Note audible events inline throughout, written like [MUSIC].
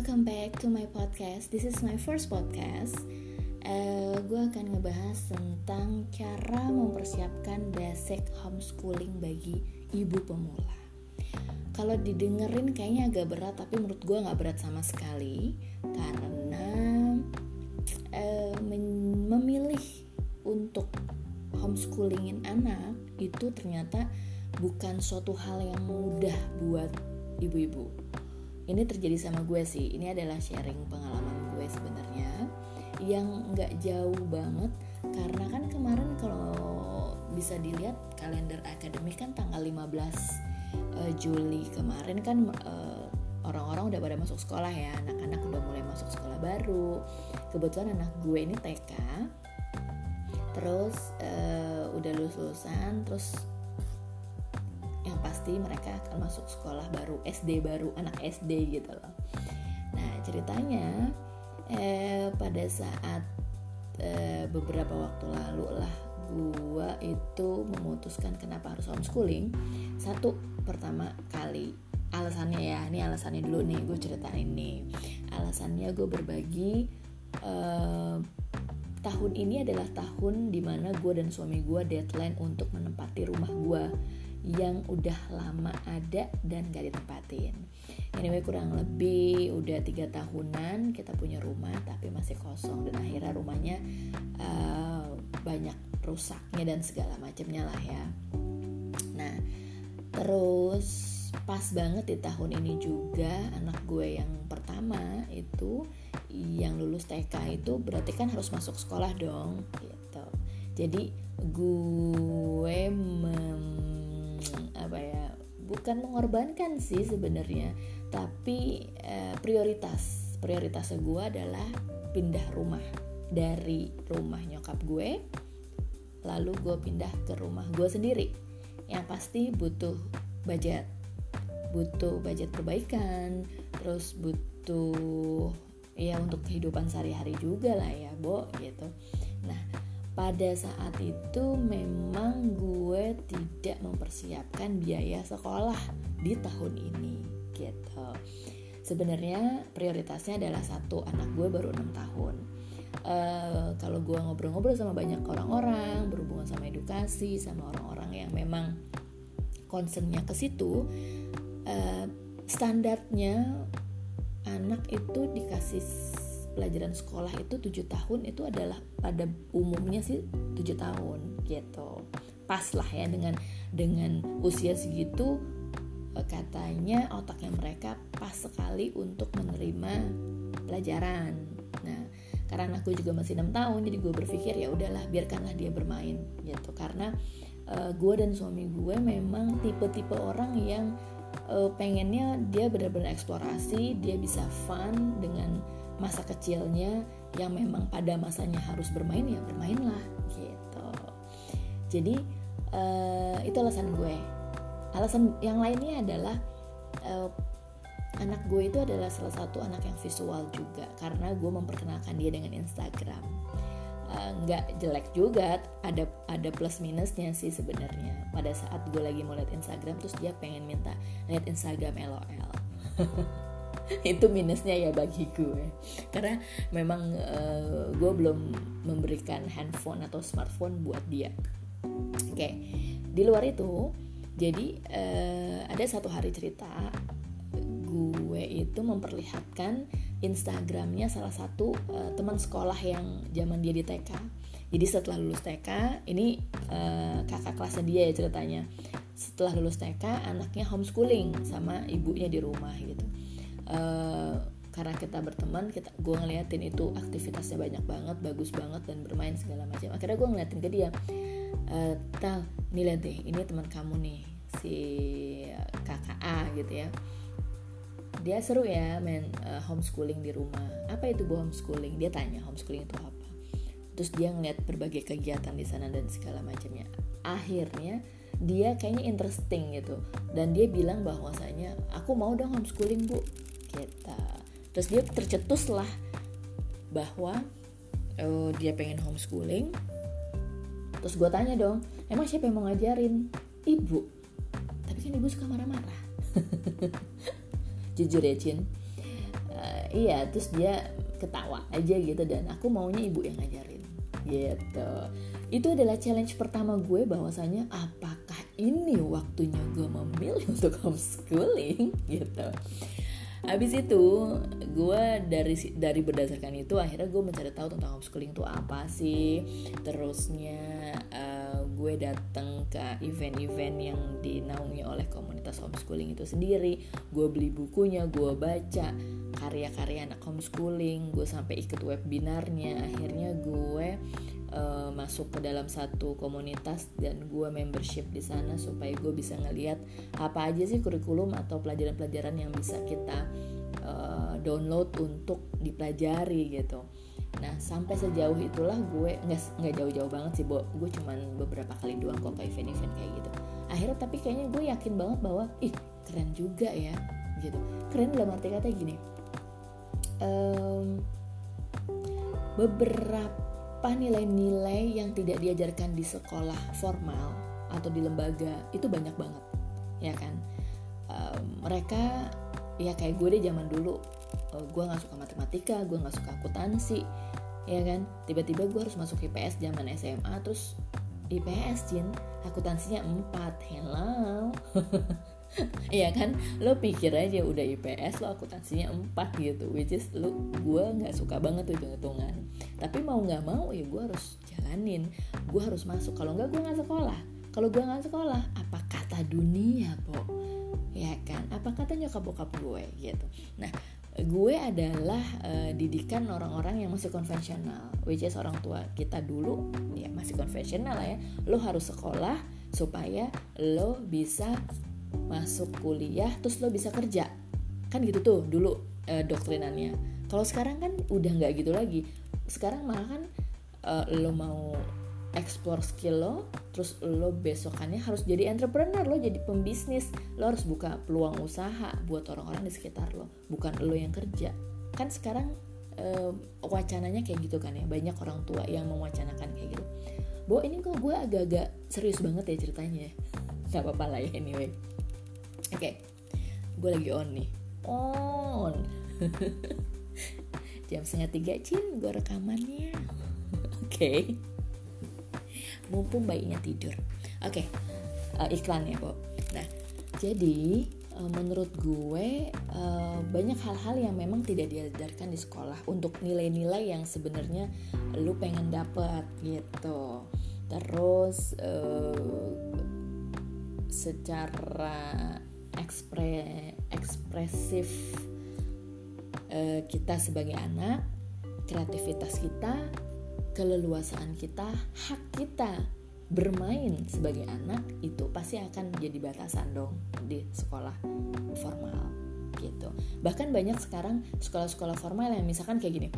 welcome back to my podcast. This is my first podcast. Uh, gue akan ngebahas tentang cara mempersiapkan basic homeschooling bagi ibu pemula. Kalau didengerin kayaknya agak berat, tapi menurut gue nggak berat sama sekali karena uh, memilih untuk homeschoolingin anak itu ternyata bukan suatu hal yang mudah buat ibu-ibu. Ini terjadi sama gue sih. Ini adalah sharing pengalaman gue sebenarnya yang nggak jauh banget. Karena kan kemarin kalau bisa dilihat kalender akademik kan tanggal 15 uh, eh, Juli kemarin kan uh, orang-orang udah pada masuk sekolah ya. Anak-anak udah mulai masuk sekolah baru. Kebetulan anak gue ini TK terus uh, udah lulus lulusan terus pasti mereka akan masuk sekolah baru SD baru anak SD gitu loh. Nah ceritanya eh, pada saat eh, beberapa waktu lalu lah gua itu memutuskan kenapa harus homeschooling. Satu pertama kali alasannya ya ini alasannya dulu nih gue ceritain nih. Alasannya gue berbagi eh, tahun ini adalah tahun di mana gue dan suami gue deadline untuk menempati rumah gue yang udah lama ada dan gak ditempatin. Anyway kurang lebih udah tiga tahunan kita punya rumah tapi masih kosong dan akhirnya rumahnya uh, banyak rusaknya dan segala macamnya lah ya. Nah terus pas banget di tahun ini juga anak gue yang pertama itu yang lulus TK itu berarti kan harus masuk sekolah dong gitu jadi gue mem, bukan mengorbankan sih sebenarnya. Tapi eh, prioritas prioritas gue adalah pindah rumah dari rumah nyokap gue lalu gue pindah ke rumah gue sendiri. Yang pasti butuh budget butuh budget perbaikan terus butuh ya untuk kehidupan sehari-hari juga lah ya Bo gitu. Nah pada saat itu memang gue tidak mempersiapkan biaya sekolah di tahun ini gitu. Sebenarnya prioritasnya adalah satu anak gue baru enam tahun. Uh, kalau gue ngobrol-ngobrol sama banyak orang-orang berhubungan sama edukasi sama orang-orang yang memang concernnya ke situ uh, standarnya anak itu dikasih pelajaran sekolah itu tujuh tahun itu adalah pada umumnya sih tujuh tahun gitu. Pas lah ya dengan dengan usia segitu eh, katanya otaknya mereka pas sekali untuk menerima pelajaran. Nah karena aku juga masih enam tahun jadi gue berpikir ya udahlah biarkanlah dia bermain gitu. Karena uh, gue dan suami gue memang tipe-tipe orang yang uh, pengennya dia benar-benar eksplorasi dia bisa fun dengan masa kecilnya yang memang pada masanya harus bermain ya bermainlah gitu. Jadi uh, itu alasan gue. Alasan yang lainnya adalah uh, anak gue itu adalah salah satu anak yang visual juga karena gue memperkenalkan dia dengan Instagram. Eh, nggak uh, jelek juga ada ada plus minusnya sih sebenarnya. Pada saat gue lagi mau lihat Instagram terus dia pengen minta lihat Instagram LOL [LAUGHS] [LAUGHS] itu minusnya ya bagi gue karena memang uh, gue belum memberikan handphone atau smartphone buat dia oke di luar itu jadi uh, ada satu hari cerita gue itu memperlihatkan Instagramnya salah satu uh, teman sekolah yang zaman dia di TK. Jadi setelah lulus TK, ini uh, kakak kelasnya dia ya ceritanya. Setelah lulus TK, anaknya homeschooling sama ibunya di rumah gitu. Uh, karena kita berteman, kita gue ngeliatin itu aktivitasnya banyak banget, bagus banget dan bermain segala macam. Akhirnya gue ngeliatin ke dia, uh, tal, nih lihat deh, ini teman kamu nih si kakak A gitu ya. Dia seru ya main uh, homeschooling di rumah. Apa itu bu homeschooling? Dia tanya homeschooling itu apa? Terus dia ngeliat berbagai kegiatan di sana dan segala macamnya. Akhirnya dia kayaknya interesting gitu. Dan dia bilang bahwasanya aku mau dong homeschooling bu kita terus dia tercetus lah bahwa oh, dia pengen homeschooling. Terus gue tanya dong emang siapa yang mau ngajarin? Ibu. Tapi kan ibu suka marah-marah. [LAUGHS] Jujur ya Cin. Uh, iya terus dia ketawa aja gitu dan aku maunya ibu yang ngajarin gitu. Itu adalah challenge pertama gue bahwasanya apakah ini waktunya gue memilih [LAUGHS] untuk homeschooling gitu habis itu gue dari dari berdasarkan itu akhirnya gue mencari tahu tentang homeschooling itu apa sih. Terusnya uh, gue datang ke event-event yang dinaungi oleh komunitas homeschooling itu sendiri. Gue beli bukunya gue baca karya-karya anak homeschooling gue sampai ikut webinarnya. Akhirnya gue uh, masuk ke dalam satu komunitas dan gue membership di sana supaya gue bisa ngeliat apa aja sih kurikulum atau pelajaran-pelajaran yang bisa kita uh, download untuk dipelajari gitu. Nah sampai sejauh itulah gue nggak jauh-jauh banget sih, bo. gue cuman beberapa kali doang kok ke event-event kayak gitu. Akhirnya tapi kayaknya gue yakin banget bahwa ih keren juga ya gitu. Keren dalam arti kata gini. Um, beberapa apa nilai-nilai yang tidak diajarkan di sekolah formal atau di lembaga itu banyak banget ya kan? Mereka ya kayak gue deh zaman dulu uh, gue nggak suka matematika gue nggak suka akuntansi ya kan? Tiba-tiba gue harus masuk IPS zaman SMA terus IPS Jin akuntansinya 4 hello. [LAUGHS] Iya kan? Lo pikir aja udah IPS lo akuntansinya 4 gitu which is lo gue nggak suka banget tuh hitung-hitungan tapi mau nggak mau ya gue harus jalanin. Gue harus masuk. Kalau nggak gue nggak sekolah. Kalau gue nggak sekolah apa kata dunia po? Ya kan? Apa kata nyokap bokap gue? Gitu. Nah gue adalah uh, didikan orang-orang yang masih konvensional which is orang tua kita dulu ya masih konvensional lah ya. Lo harus sekolah supaya lo bisa masuk kuliah terus lo bisa kerja. Kan gitu tuh dulu e, doktrinannya kalau sekarang kan udah nggak gitu lagi. Sekarang malah kan e, lo mau explore skill lo terus lo besokannya harus jadi entrepreneur lo jadi pembisnis. Lo harus buka peluang usaha buat orang-orang di sekitar lo bukan lo yang kerja. Kan sekarang e, wacananya kayak gitu kan ya banyak orang tua yang mewacanakan kayak gitu. Bo ini kok gue agak-agak serius banget ya ceritanya Gak apa-apa lah ya anyway. Oke okay. gue lagi on nih. On [LAUGHS] jam setengah tiga cin gue rekamannya [LAUGHS] oke okay. mumpung bayinya tidur oke okay. uh, iklan ya Bob nah jadi uh, menurut gue uh, banyak hal-hal yang memang tidak diajarkan di sekolah untuk nilai-nilai yang sebenarnya lu pengen dapet gitu terus uh, secara ekspre, ekspresif uh, kita sebagai anak, kreativitas kita, keleluasaan kita, hak kita bermain sebagai anak itu pasti akan jadi batasan dong di sekolah formal gitu. Bahkan banyak sekarang sekolah-sekolah formal yang misalkan kayak gini.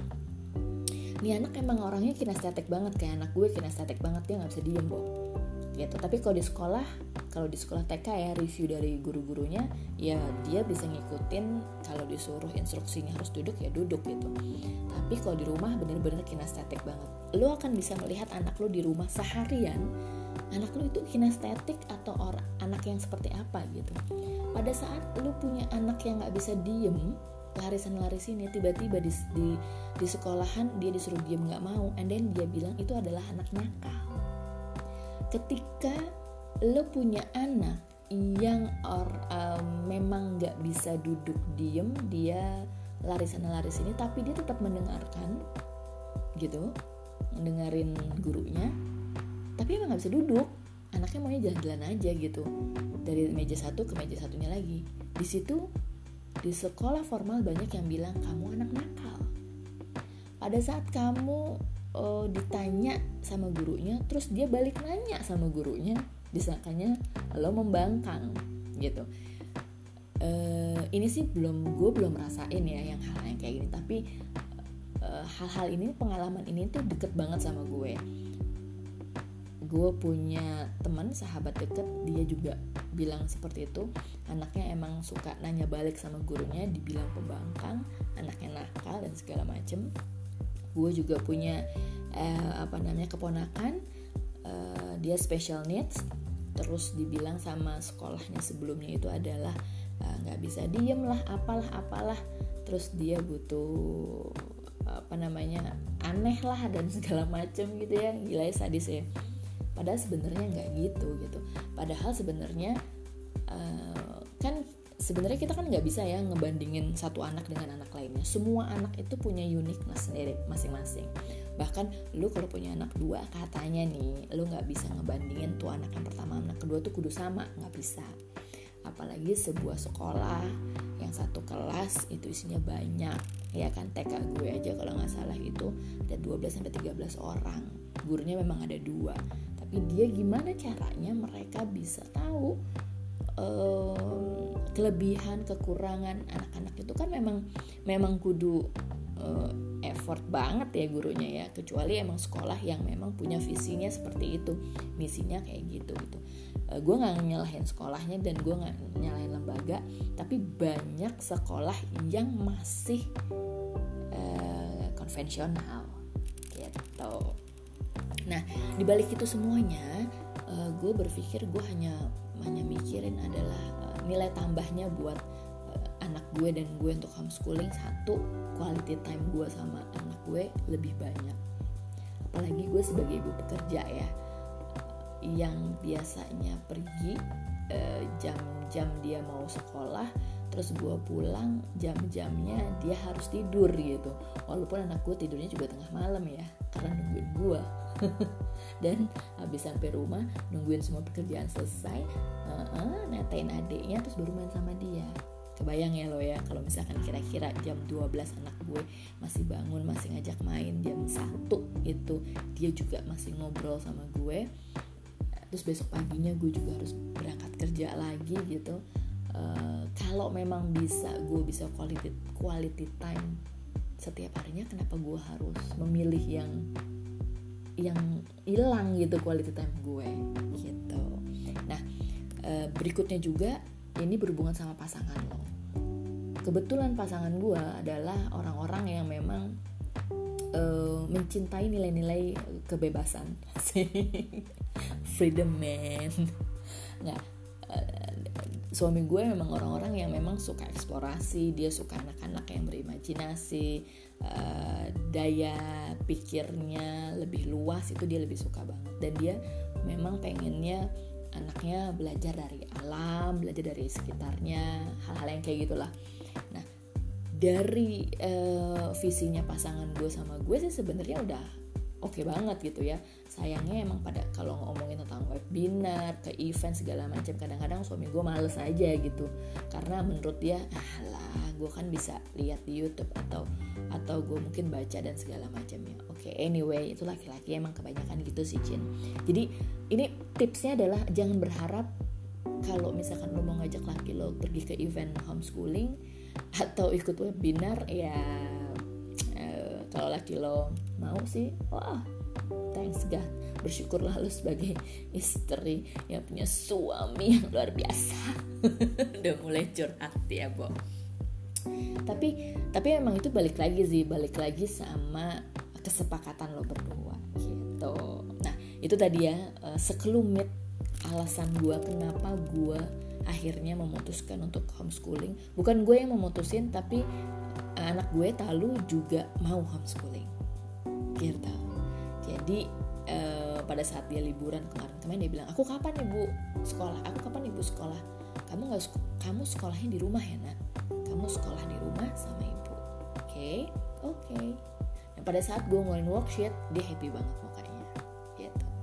Ini anak emang orangnya kinestetik banget kayak anak gue kinestetik banget dia nggak bisa diem boh gitu tapi kalau di sekolah kalau di sekolah TK ya review dari guru-gurunya ya dia bisa ngikutin kalau disuruh instruksinya harus duduk ya duduk gitu. Tapi kalau di rumah bener-bener kinestetik banget. Lo akan bisa melihat anak lo di rumah seharian anak lo itu kinestetik atau orang anak yang seperti apa gitu. Pada saat lo punya anak yang nggak bisa diem larisan laris ini tiba-tiba di, di di sekolahan dia disuruh diem nggak mau and then dia bilang itu adalah anak nakal. Ketika lo punya anak yang or, um, memang nggak bisa duduk diem dia lari sana lari sini tapi dia tetap mendengarkan gitu. Mendengarin gurunya tapi emang nggak bisa duduk. Anaknya maunya jalan-jalan aja gitu. Dari meja satu ke meja satunya lagi. Di situ di sekolah formal banyak yang bilang kamu anak nakal. Pada saat kamu uh, ditanya sama gurunya terus dia balik nanya sama gurunya disangkanya lo membangkang gitu. Uh, ini sih belum gue belum rasain ya yang hal yang kayak gini. Tapi eh, hal-hal uh, ini pengalaman ini tuh deket banget sama gue. Gue punya teman sahabat deket dia juga bilang seperti itu. Anaknya emang suka nanya balik sama gurunya dibilang pembangkang anaknya nakal dan segala macem. Gue juga punya uh, apa namanya keponakan. Uh, dia special needs terus dibilang sama sekolahnya sebelumnya itu adalah eh, nggak uh, bisa diem lah apalah apalah. Terus dia butuh apa namanya aneh lah dan [LAUGHS] segala macem gitu ya. Gila ya sadis ya. Padahal sebenarnya nggak gitu gitu. Padahal sebenarnya uh, kan sebenarnya kita kan nggak bisa ya ngebandingin satu anak dengan anak lainnya. Semua anak itu punya uniqueness sendiri masing-masing bahkan lu kalau punya anak dua katanya nih lu nggak bisa ngebandingin tuh anak yang pertama anak kedua tuh kudu sama nggak bisa. Apalagi sebuah sekolah yang satu kelas itu isinya banyak ya kan? TK gue aja kalau nggak salah itu ada 12 sampai 13 orang. Gurunya memang ada dua. Tapi dia gimana caranya mereka bisa tahu um, kelebihan kekurangan anak-anak itu kan memang memang kudu uh, effort banget ya gurunya ya. Kecuali emang sekolah yang memang punya visinya seperti itu misinya kayak gitu gitu. Uh, gue nggak nyalahin sekolahnya dan gue nggak nyalahin lembaga tapi banyak sekolah yang masih uh, konvensional gitu. Nah dibalik itu semuanya uh, gue berpikir gue hanya hanya mikirin adalah uh, nilai tambahnya buat anak gue dan gue untuk homeschooling satu quality time gue sama anak gue lebih banyak. Apalagi gue sebagai ibu pekerja ya yang biasanya pergi eh, jam-jam dia mau sekolah terus gue pulang jam-jamnya dia harus tidur gitu. Walaupun anak gue tidurnya juga tengah malam ya karena nungguin gue. [LAUGHS] Dan habis sampai rumah nungguin semua pekerjaan selesai uh -uh, netain adiknya terus baru main sama dia kebayang ya lo ya kalau misalkan kira-kira jam 12 anak gue masih bangun masih ngajak main jam satu itu dia juga masih ngobrol sama gue terus besok paginya gue juga harus berangkat kerja lagi gitu. Uh, kalau memang bisa gue bisa quality quality time setiap harinya kenapa gue harus memilih yang yang hilang gitu quality time gue gitu. Nah uh, berikutnya juga ini berhubungan sama pasangan lo kebetulan pasangan gue adalah orang-orang yang memang uh, mencintai nilai-nilai kebebasan. [LAUGHS] Freedom man. Nggak uh, suami gue memang orang-orang yang memang suka eksplorasi dia suka anak-anak yang berimajinasi uh, daya pikirnya lebih luas itu dia lebih suka banget. Dan dia memang pengennya anaknya belajar dari alam belajar dari sekitarnya hal-hal yang kayak gitulah nah dari uh, visinya pasangan gue sama gue sih sebenarnya udah oke okay banget gitu ya. Sayangnya emang pada kalau ngomongin tentang webinar ke event segala macam kadang-kadang suami gue males aja gitu. Karena menurut dia ah lah gue kan bisa lihat di YouTube atau atau gue mungkin baca dan segala macamnya. Oke okay, anyway itu laki-laki emang kebanyakan gitu sih Cin. Jadi ini tipsnya adalah jangan berharap kalau misalkan lo mau ngajak laki lo pergi ke event homeschooling atau ikut webinar ya eh, kalau laki lo mau sih wah thanks God. Bersyukurlah lu sebagai istri yang punya suami yang luar biasa. [LAUGHS] Udah mulai curhat ya Bo. Tapi tapi emang itu balik lagi sih balik lagi sama kesepakatan lo berdua gitu. Nah itu tadi ya eh, sekelumit alasan gue kenapa gue akhirnya memutuskan untuk homeschooling. Bukan gue yang memutusin tapi anak gue Talu juga mau homeschooling. Gitu. Jadi uh, pada saat dia liburan kemarin-kemarin dia bilang aku kapan ibu? Sekolah. Aku kapan ibu sekolah? Kamu nggak kamu sekolahnya di rumah ya nak? Kamu sekolah di rumah sama ibu. Oke. Okay? oke. Okay. nah pada saat gue ngeluarin worksheet dia happy banget oke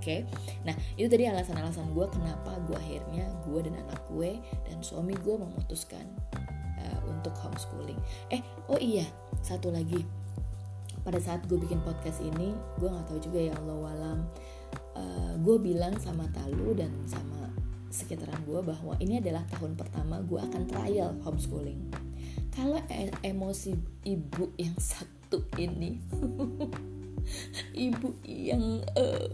okay? nah itu tadi alasan-alasan gue kenapa gue akhirnya gue dan anak gue dan suami gue memutuskan uh, untuk homeschooling. Eh oh iya satu lagi. Pada saat gue bikin podcast ini gue nggak tahu juga ya Allah walam. Uh, gue bilang sama Talu dan sama sekitaran gue bahwa ini adalah tahun pertama gue akan trial homeschooling. Kalau e emosi ibu yang [LAUGHS] satu ini ibu yang uh,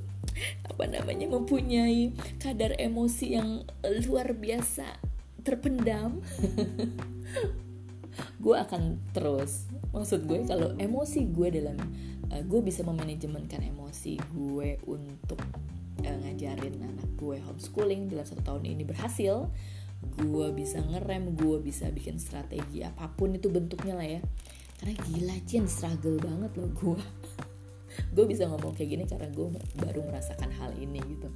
apa namanya mempunyai kadar emosi yang luar biasa terpendam. [LAUGHS] Gue akan terus. Maksud gue kalau emosi gue dalam uh, gue bisa memanajemenkan emosi gue untuk uh, ngajarin anak gue homeschooling dalam satu tahun ini berhasil gue bisa ngerem gue bisa bikin strategi apa pun itu bentuknya lah ya. Karena gila Cin struggle banget loh gue gue bisa ngomong kayak gini karena gue baru merasakan hal ini gitu.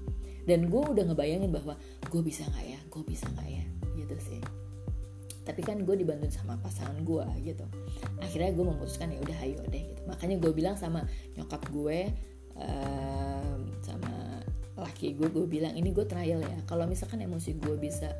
Dan gue udah ngebayangin bahwa gue bisa nggak ya? Gue bisa nggak ya? Gitu sih. Tapi kan gue dibantuin sama pasangan gue gitu. Akhirnya gue memutuskan ya udah ayo deh gitu. Makanya gue bilang sama nyokap gue um, sama laki gue gue bilang ini gue trial ya. Kalau misalkan emosi gue bisa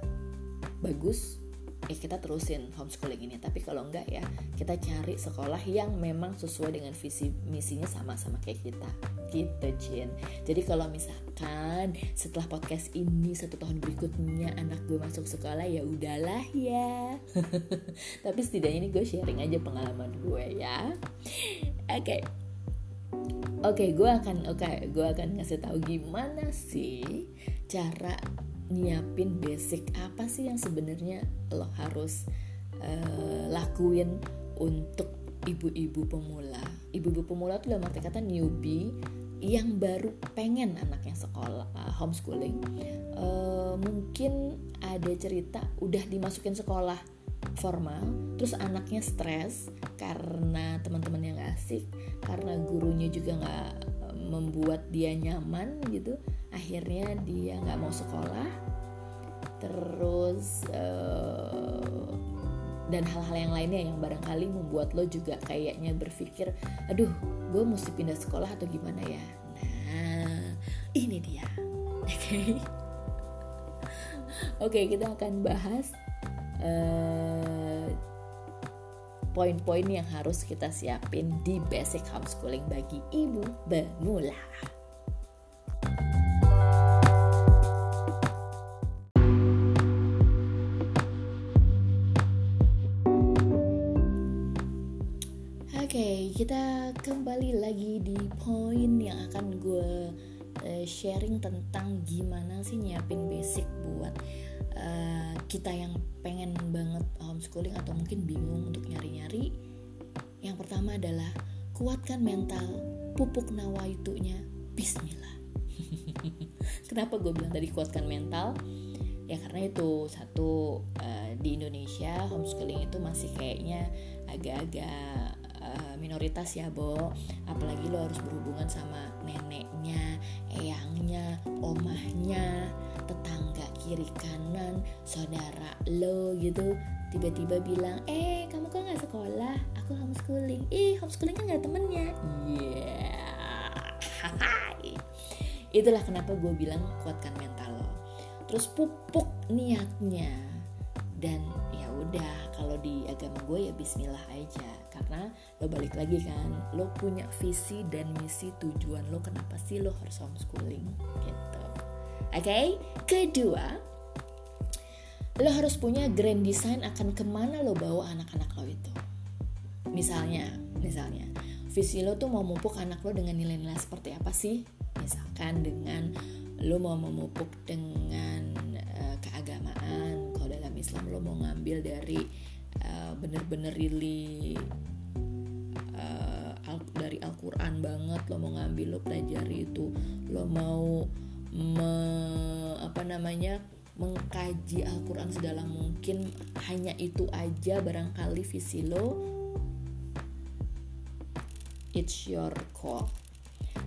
bagus eh kita terusin homeschooling ini. Tapi kalau enggak ya kita cari sekolah yang memang sesuai dengan visi misinya sama-sama kayak kita. Gitu Jin. Jadi kalau misalkan setelah podcast ini satu tahun berikutnya anak gue masuk sekolah ya udahlah ya. [LAUGHS] Tapi setidaknya ini gue sharing aja pengalaman gue ya. Oke. Okay. Oke, okay, gue akan oke, okay, gue akan ngasih tahu gimana sih cara nyiapin basic apa sih yang sebenarnya lo harus uh, lakuin untuk ibu-ibu pemula. Ibu-ibu pemula itu dalam arti kata newbie yang baru pengen anaknya sekolah uh, homeschooling. Uh, mungkin ada cerita udah dimasukin sekolah formal terus anaknya stres karena teman-teman yang asik karena gurunya juga nggak membuat dia nyaman gitu akhirnya dia nggak mau sekolah terus uh, dan hal-hal yang lainnya yang barangkali membuat lo juga kayaknya berpikir aduh gue mesti pindah sekolah atau gimana ya nah ini dia [LAUGHS] oke okay. oke okay, kita akan bahas uh, poin-poin yang harus kita siapin di basic homeschooling bagi ibu pemula. Kita kembali lagi di poin yang akan gue uh, sharing tentang gimana sih nyiapin basic buat uh, kita yang pengen banget homeschooling atau mungkin bingung untuk nyari-nyari. Yang pertama adalah kuatkan mental pupuk nawaitunya. Bismillah. [LAUGHS] Kenapa gue bilang tadi kuatkan mental? Ya karena itu satu uh, di Indonesia homeschooling itu masih kayaknya agak-agak uh, minoritas ya Bo. Apalagi lo harus berhubungan sama neneknya eyangnya omahnya tetangga kiri kanan saudara lo gitu. Tiba-tiba bilang eh kamu kok nggak sekolah? Aku homeschooling. Ih homeschooling kan nggak temennya. Iya yeah. [LAUGHS] itulah kenapa gue bilang kuatkan mental lo. Terus pupuk niatnya. Dan ya udah kalau di agama gue ya Bismillah aja karena lo balik lagi kan lo punya visi dan misi tujuan lo kenapa sih lo harus homeschooling gitu Oke, okay? kedua, lo harus punya grand design akan ke mana lo bawa anak-anak lo itu. Misalnya, misalnya, visi lo tuh mau memupuk anak lo dengan nilai-nilai seperti apa sih? Misalkan dengan lo mau memupuk dengan uh, keagamaan. Kalau dalam Islam lo mau ngambil dari bener-bener really uh, al dari Al-Quran banget lo mau ngambil lo pelajari itu. Lo mau me, apa namanya mengkaji Al-Quran sedalam mungkin hanya itu aja barangkali visi lo it's your call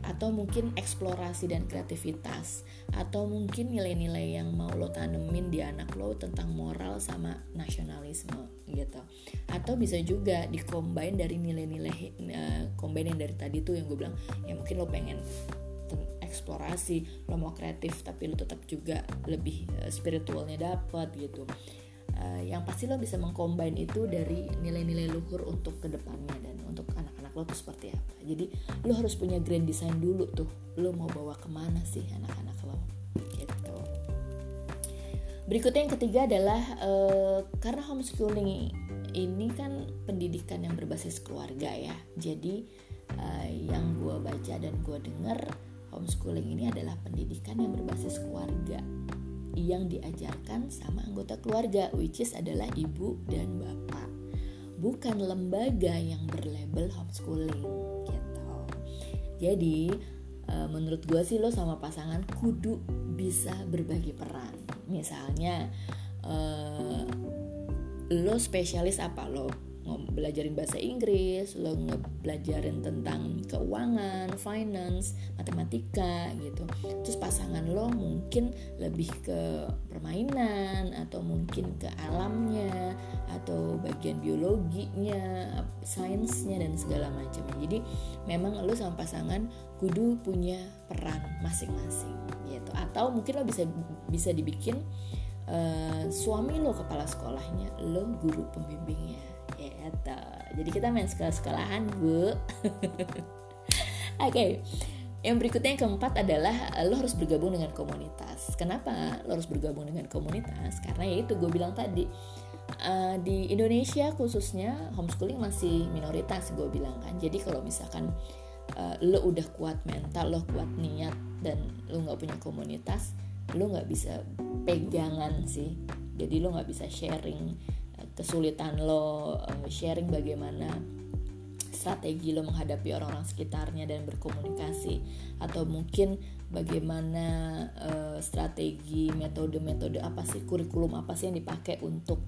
atau mungkin eksplorasi dan kreativitas. Atau mungkin nilai-nilai yang mau lo tanemin di anak lo tentang moral sama nasionalisme gitu. Atau bisa juga dikombin dari nilai-nilai uh, combine yang dari tadi tuh yang gue bilang ya mungkin lo pengen eksplorasi lo mau kreatif tapi lo tetap juga lebih uh, spiritualnya dapat gitu. Uh, yang pasti lo bisa mengcombine itu dari nilai-nilai luhur untuk ke depannya anak-anak lo tuh seperti apa. Jadi lo harus punya grand design dulu tuh. Lo mau bawa ke mana sih anak-anak lo? Gitu. Berikutnya yang ketiga adalah uh, karena homeschooling ini kan pendidikan yang berbasis keluarga ya. Jadi uh, yang gue baca dan gue dengar homeschooling ini adalah pendidikan yang berbasis keluarga yang diajarkan sama anggota keluarga which is adalah ibu dan bapak bukan lembaga yang berlabel homeschooling gitu. Jadi eh, menurut gue sih lo sama pasangan kudu bisa berbagi peran. Misalnya uh, lo spesialis apa lo belajarin bahasa Inggris, lo ngebelajarin tentang keuangan, finance, matematika gitu. Terus pasangan lo mungkin lebih ke permainan atau mungkin ke alamnya atau bagian biologinya, sainsnya dan segala macam. Jadi memang lo sama pasangan kudu punya peran masing-masing gitu. Atau mungkin lo bisa bisa dibikin uh, suami lo kepala sekolahnya, lo guru pembimbingnya gitu jadi kita main sekolah-sekolahan bu. [LAUGHS] Oke. Okay. yang berikutnya yang keempat adalah eh, lo harus bergabung dengan komunitas. Kenapa lo harus bergabung dengan komunitas? Karena ya itu gue bilang tadi. Uh, di Indonesia khususnya homeschooling masih minoritas gue bilang kan. Jadi kalau misalkan uh, lo udah kuat mental lo kuat niat dan lo nggak punya komunitas lo nggak bisa pegangan sih. Jadi lo nggak bisa sharing kesulitan lo uh, sharing bagaimana strategi lo menghadapi orang-orang sekitarnya dan berkomunikasi atau mungkin bagaimana uh, strategi metode-metode apa sih kurikulum apa sih yang dipakai untuk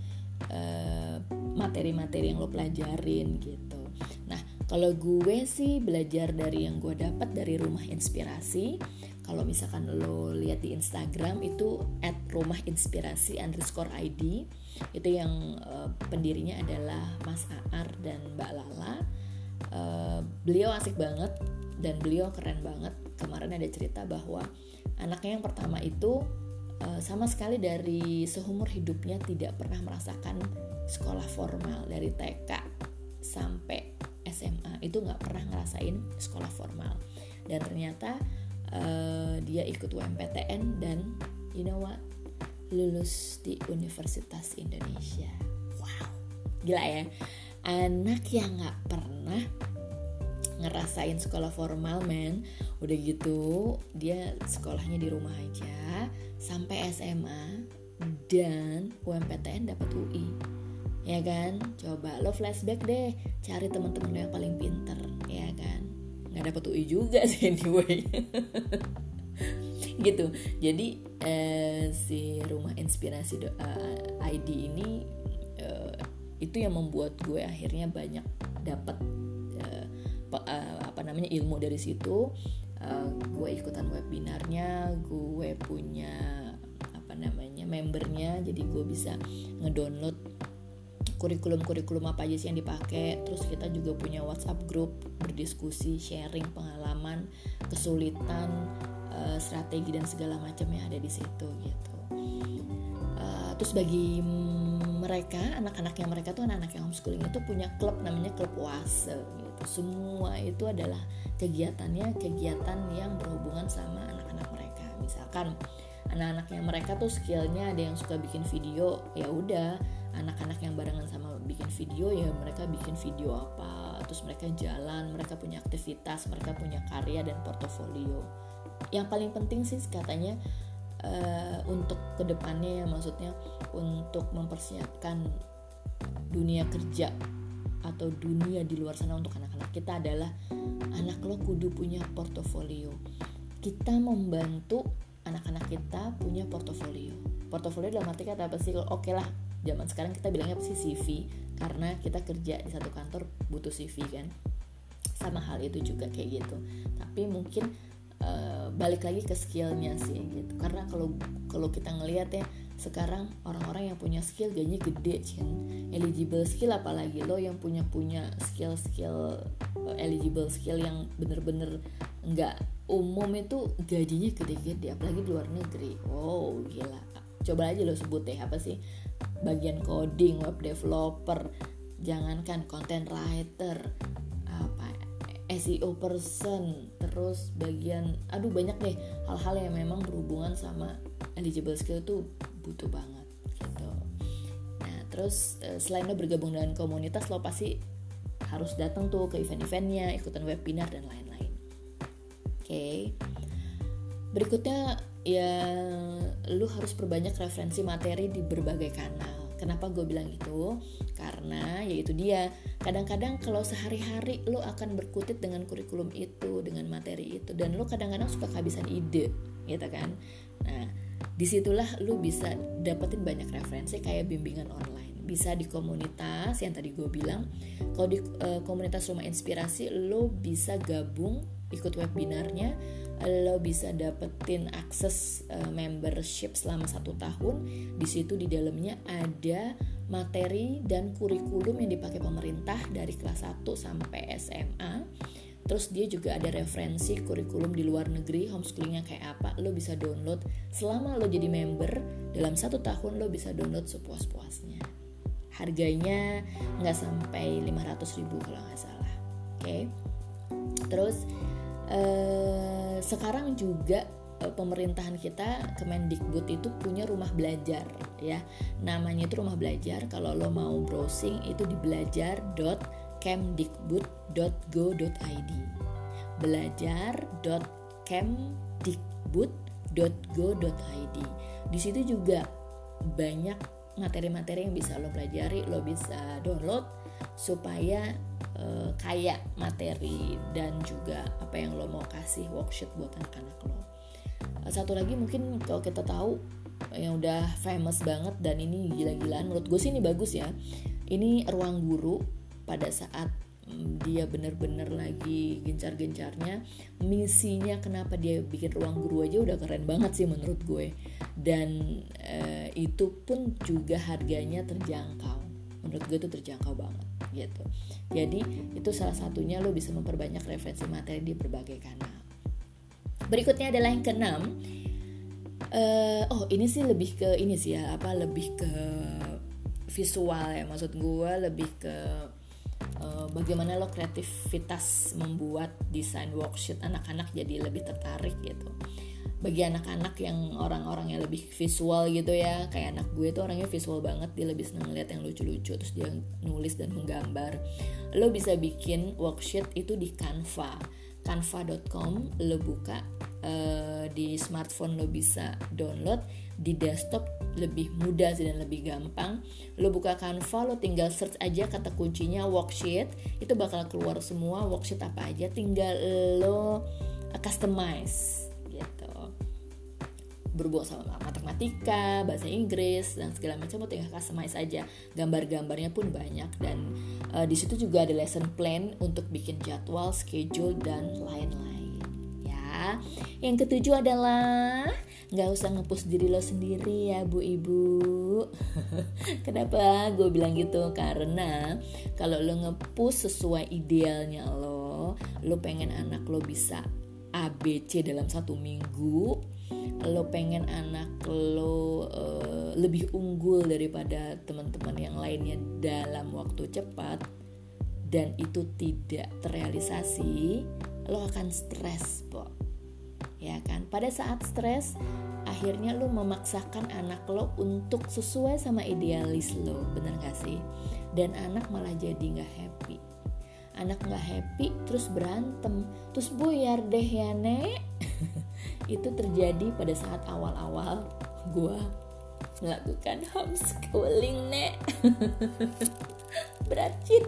materi materi-materi yang lo pelajarin gitu. Nah kalau gue sih belajar dari yang gue dapat dari rumah inspirasi kalau misalkan lo lihat di Instagram itu at rumah inspirasi underscore ID itu yang uh, pendirinya adalah Mas Aar dan Mbak Lala. Uh, beliau asik banget dan beliau keren banget. Kemarin ada cerita bahwa anaknya yang pertama itu uh, sama sekali dari seumur hidupnya tidak pernah merasakan sekolah formal dari TK sampai SMA itu nggak pernah ngerasain sekolah formal. Dan ternyata uh, dia ikut UMPTN dan you know what? Lulus di Universitas Indonesia. Wow. Gila ya. Anak yang nggak pernah ngerasain sekolah formal men. Udah gitu dia sekolahnya di rumah aja sampai SMA dan UMPTN dapat UI ya kan? Coba lo flashback deh cari teman-teman lo yang paling pinter ya nggak dapet UI juga sih anyway. [LAUGHS] Gitu. Jadi eh, si rumah inspirasi do, uh, eh, ID ini uh, itu yang membuat gue akhirnya banyak dapat uh, uh, apa namanya ilmu dari situ. Uh, gue ikutan webinarnya gue punya apa namanya membernya. Jadi gue bisa ngedownload kurikulum-kurikulum apa aja sih yang dipakai terus kita juga punya WhatsApp group berdiskusi sharing pengalaman kesulitan uh, strategi dan segala macam yang ada di situ gitu. Uh, terus bagi mereka anak-anaknya mereka tuh anak-anak yang homeschooling itu punya klub namanya klub wase gitu. Semua itu adalah kegiatannya kegiatan yang berhubungan sama anak-anak mereka. Misalkan anak-anaknya mereka tuh skillnya ada yang suka bikin video ya udah. Anak-anak yang barengan video ya mereka bikin video apa terus mereka jalan mereka punya aktivitas mereka punya karya dan portofolio. Yang paling penting sih katanya uh, untuk ke depannya ya maksudnya untuk mempersiapkan dunia kerja atau dunia di luar sana untuk anak-anak kita adalah anak lo kudu punya portofolio. Kita membantu anak-anak kita punya portofolio. Portofolio dalam arti kata apa sih? Oke okay lah zaman sekarang kita bilangnya pasti CV karena kita kerja di satu kantor butuh CV kan? Sama hal itu juga kayak gitu. Tapi mungkin uh, balik lagi ke skillnya sih gitu. Karena kalau kalau kita ngelihat ya sekarang orang-orang yang punya skill gajinya gede kan eligible skill apalagi lo yang punya punya skill skill uh, eligible skill yang bener-bener nggak umum itu gajinya gede-gede apalagi di luar negeri. Wow gila coba aja lo sebut deh apa sih bagian coding, web developer, jangankan content writer, apa SEO person, terus bagian aduh banyak deh hal-hal yang memang berhubungan sama eligible skill itu butuh banget gitu. Nah, terus eh, selain lo bergabung dengan komunitas lo pasti harus datang tuh ke event-eventnya, ikutan webinar dan lain-lain. Oke. Okay. Berikutnya ya lu harus perbanyak referensi materi di berbagai kanal. Kenapa gue bilang itu? Karena yaitu dia kadang-kadang kalau sehari-hari lo akan berkutit dengan kurikulum itu, dengan materi itu, dan lo kadang-kadang suka kehabisan ide, gitu kan? Nah, di situlah lu bisa dapetin banyak referensi kayak bimbingan online bisa di komunitas yang tadi gue bilang kalau di uh, komunitas rumah inspirasi lo bisa gabung ikut webinarnya lo bisa dapetin akses uh, membership selama satu tahun di situ di dalamnya ada materi dan kurikulum yang dipakai pemerintah dari kelas 1 sampai SMA Terus dia juga ada referensi kurikulum di luar negeri, homeschoolingnya kayak apa, lo bisa download. Selama lo jadi member, dalam satu tahun lo bisa download sepuas-puasnya. Harganya nggak sampai 500 ribu kalau nggak salah. Oke. Okay? Terus eh, sekarang juga eh, pemerintahan kita Kemendikbud itu punya rumah belajar ya. Namanya itu rumah belajar kalau lo mau browsing itu di belajar.com kemdikbud.go.id belajar.kemdikbud.go.id di situ juga banyak materi-materi yang bisa lo pelajari lo bisa download supaya uh, kayak materi dan juga apa yang lo mau kasih worksheet buat anak-anak lo. Satu lagi mungkin kalau kita tahu yang udah famous banget dan ini gila-gilaan menurut gue sih ini bagus ya. Ini ruang guru pada saat mm, dia bener-bener lagi gencar-gencarnya misinya kenapa dia bikin ruang guru aja udah keren banget sih menurut gue. Dan uh, itu pun juga harganya terjangkau. Menurut gue itu terjangkau banget gitu. Jadi itu salah satunya lo bisa memperbanyak referensi materi di berbagai kanal. Berikutnya adalah yang keenam. Uh, oh ini sih lebih ke ini sih ya apa lebih ke visual ya maksud gue lebih ke uh, bagaimana lo kreativitas membuat desain worksheet anak-anak jadi lebih tertarik gitu bagi anak-anak yang orang-orang yang lebih visual gitu ya. Kayak anak gue tuh orangnya visual banget dia lebih senang ngeliat yang lucu-lucu terus dia nulis dan menggambar. Lo bisa bikin worksheet itu di Canva. Canva.com lo buka uh, di smartphone lo bisa download. Di desktop lebih mudah sih dan lebih gampang. Lo buka Canva lo tinggal search aja kata kuncinya worksheet. Itu bakal keluar semua worksheet apa aja. Tinggal lo customize berhubung sama matematika, bahasa Inggris dan segala macam lo tinggal customize aja. Gambar-gambarnya pun banyak dan uh, di situ juga ada lesson plan untuk bikin jadwal, schedule dan lain-lain. Ya. Yang ketujuh adalah nggak usah ngepus diri lo sendiri ya bu ibu [LAUGHS] kenapa gue bilang gitu karena kalau lo ngepus sesuai idealnya lo lo pengen anak lo bisa ABC dalam satu minggu lo pengen anak lo uh, lebih unggul daripada teman-teman yang lainnya dalam waktu cepat dan itu tidak terrealisasi lo akan stres po. Ya kan? Pada saat stres akhirnya lo memaksakan anak lo untuk sesuai sama idealis lo bener gak sih? Dan anak malah jadi nggak happy. Anak nggak happy terus berantem. Terus buyar deh ya nek [LAUGHS] itu terjadi pada saat awal-awal gue melakukan homeschooling nek. [LAUGHS] Beracin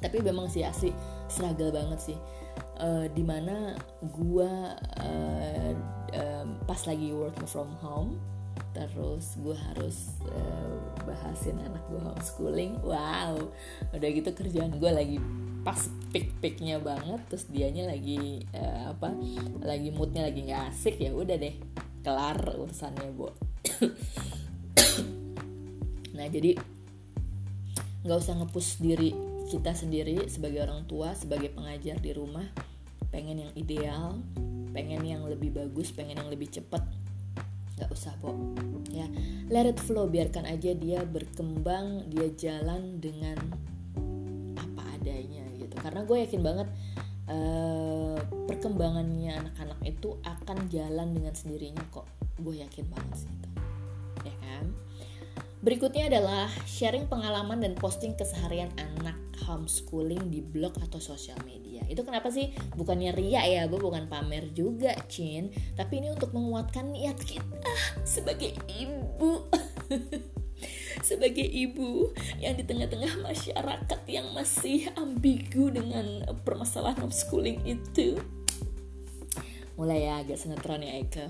tapi memang sih asli struggle banget sih. Uh, di mana gue uh, uh, pas lagi working from home terus gue harus uh, bahasin anak gue homeschooling. Wow. Udah gitu kerjaan gue lagi pas pik-piknya banget terus dianya lagi uh, apa lagi moodnya lagi nggak asik ya udah deh kelar urusannya bu [COUGHS] nah jadi nggak usah ngepus diri kita sendiri sebagai orang tua sebagai pengajar di rumah. Pengen yang ideal pengen yang lebih bagus pengen yang lebih cepat nggak usah po ya let it flow. Biarkan aja dia berkembang dia jalan dengan apa adanya gitu. Karena gue yakin banget uh, perkembangannya anak-anak itu akan jalan dengan sendirinya kok. Gue yakin banget sih itu. Ya kan? Berikutnya adalah sharing pengalaman dan posting keseharian anak homeschooling di blog atau sosial media. Itu kenapa sih? Bukannya ria ya, gue bukan pamer juga, Cin. Tapi ini untuk menguatkan niat kita sebagai ibu. [LAUGHS] sebagai ibu yang di tengah-tengah masyarakat yang masih ambigu dengan permasalahan homeschooling itu mulai ya agak sinetron ya Eka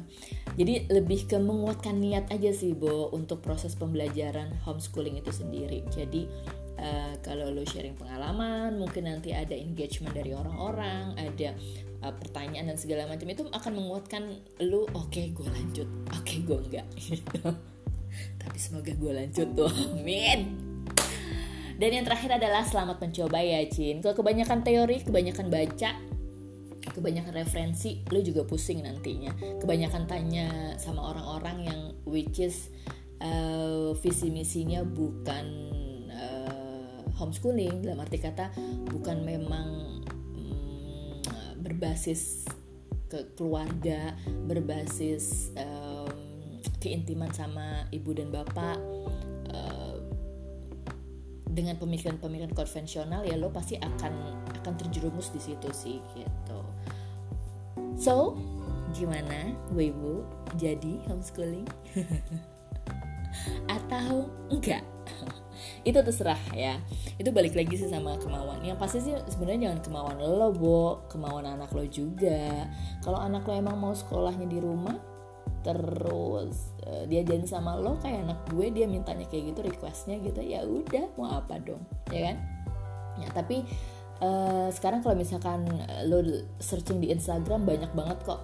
jadi lebih ke menguatkan niat aja sih Bo untuk proses pembelajaran homeschooling itu sendiri jadi uh, kalau lo sharing pengalaman mungkin nanti ada engagement dari orang-orang ada uh, pertanyaan dan segala macam itu akan menguatkan lo oke okay, gue lanjut. Oke okay, gue enggak. [LAUGHS] Gitu. Tapi semoga gue lanjut tuh. Amin. Dan yang terakhir adalah selamat mencoba ya Cin. Kalau kebanyakan teori kebanyakan baca kebanyakan referensi lu juga pusing nantinya. Kebanyakan tanya sama orang-orang yang which is uh, visi misinya bukan homeschooling dalam arti kata bukan memang um, berbasis ke keluarga berbasis um, keintiman sama ibu dan bapak uh, dengan pemikiran-pemikiran konvensional ya lo pasti akan akan terjerumus di situ sih gitu. So, gimana gue ibu jadi homeschooling? [LAUGHS] Atau enggak? Itu terserah ya. Itu balik lagi sih sama kemauan. Yang pasti sih sebenarnya jangan kemauan lo bo. Kemauan anak lo juga. Kalau anak lo emang mau sekolahnya di rumah terus uh, dia jadi sama lo kayak anak gue dia mintanya kayak gitu requestnya gitu ya udah mau apa dong ya kan? Ya tapi uh, sekarang kalau misalkan lo searching di Instagram banyak banget kok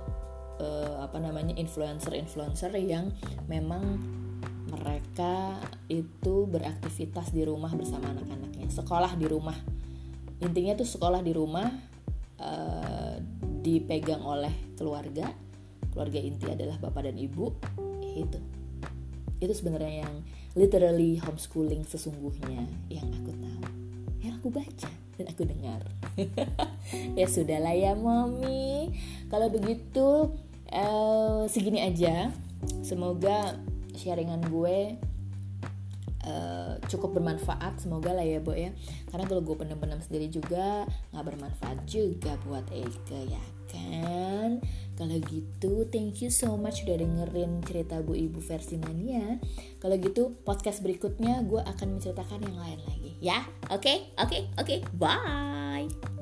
uh, apa namanya influencer-influencer yang memang mereka itu beraktivitas di rumah bersama anak-anaknya. Sekolah di rumah. Intinya tuh sekolah di rumah uh, dipegang oleh keluarga. Keluarga inti adalah bapak dan ibu. Itu. Itu sebenarnya yang literally homeschooling sesungguhnya yang aku tahu. Yang aku baca dan aku dengar. [LAUGHS] Ya sudahlah ya mommy. Kalau begitu uh, segini aja. Semoga sharingan gue Uh, cukup bermanfaat. Semoga lah ya Bo ya. Karena kalau gue pendem-pendem sendiri juga nggak bermanfaat juga buat Eke ya kan? Kalau gitu thank you so much udah dengerin cerita Bu Ibu versi mania. Kalau gitu podcast berikutnya gue akan menceritakan yang lain lagi. Ya? Oke? Okay? oke? Okay? oke? Okay. bye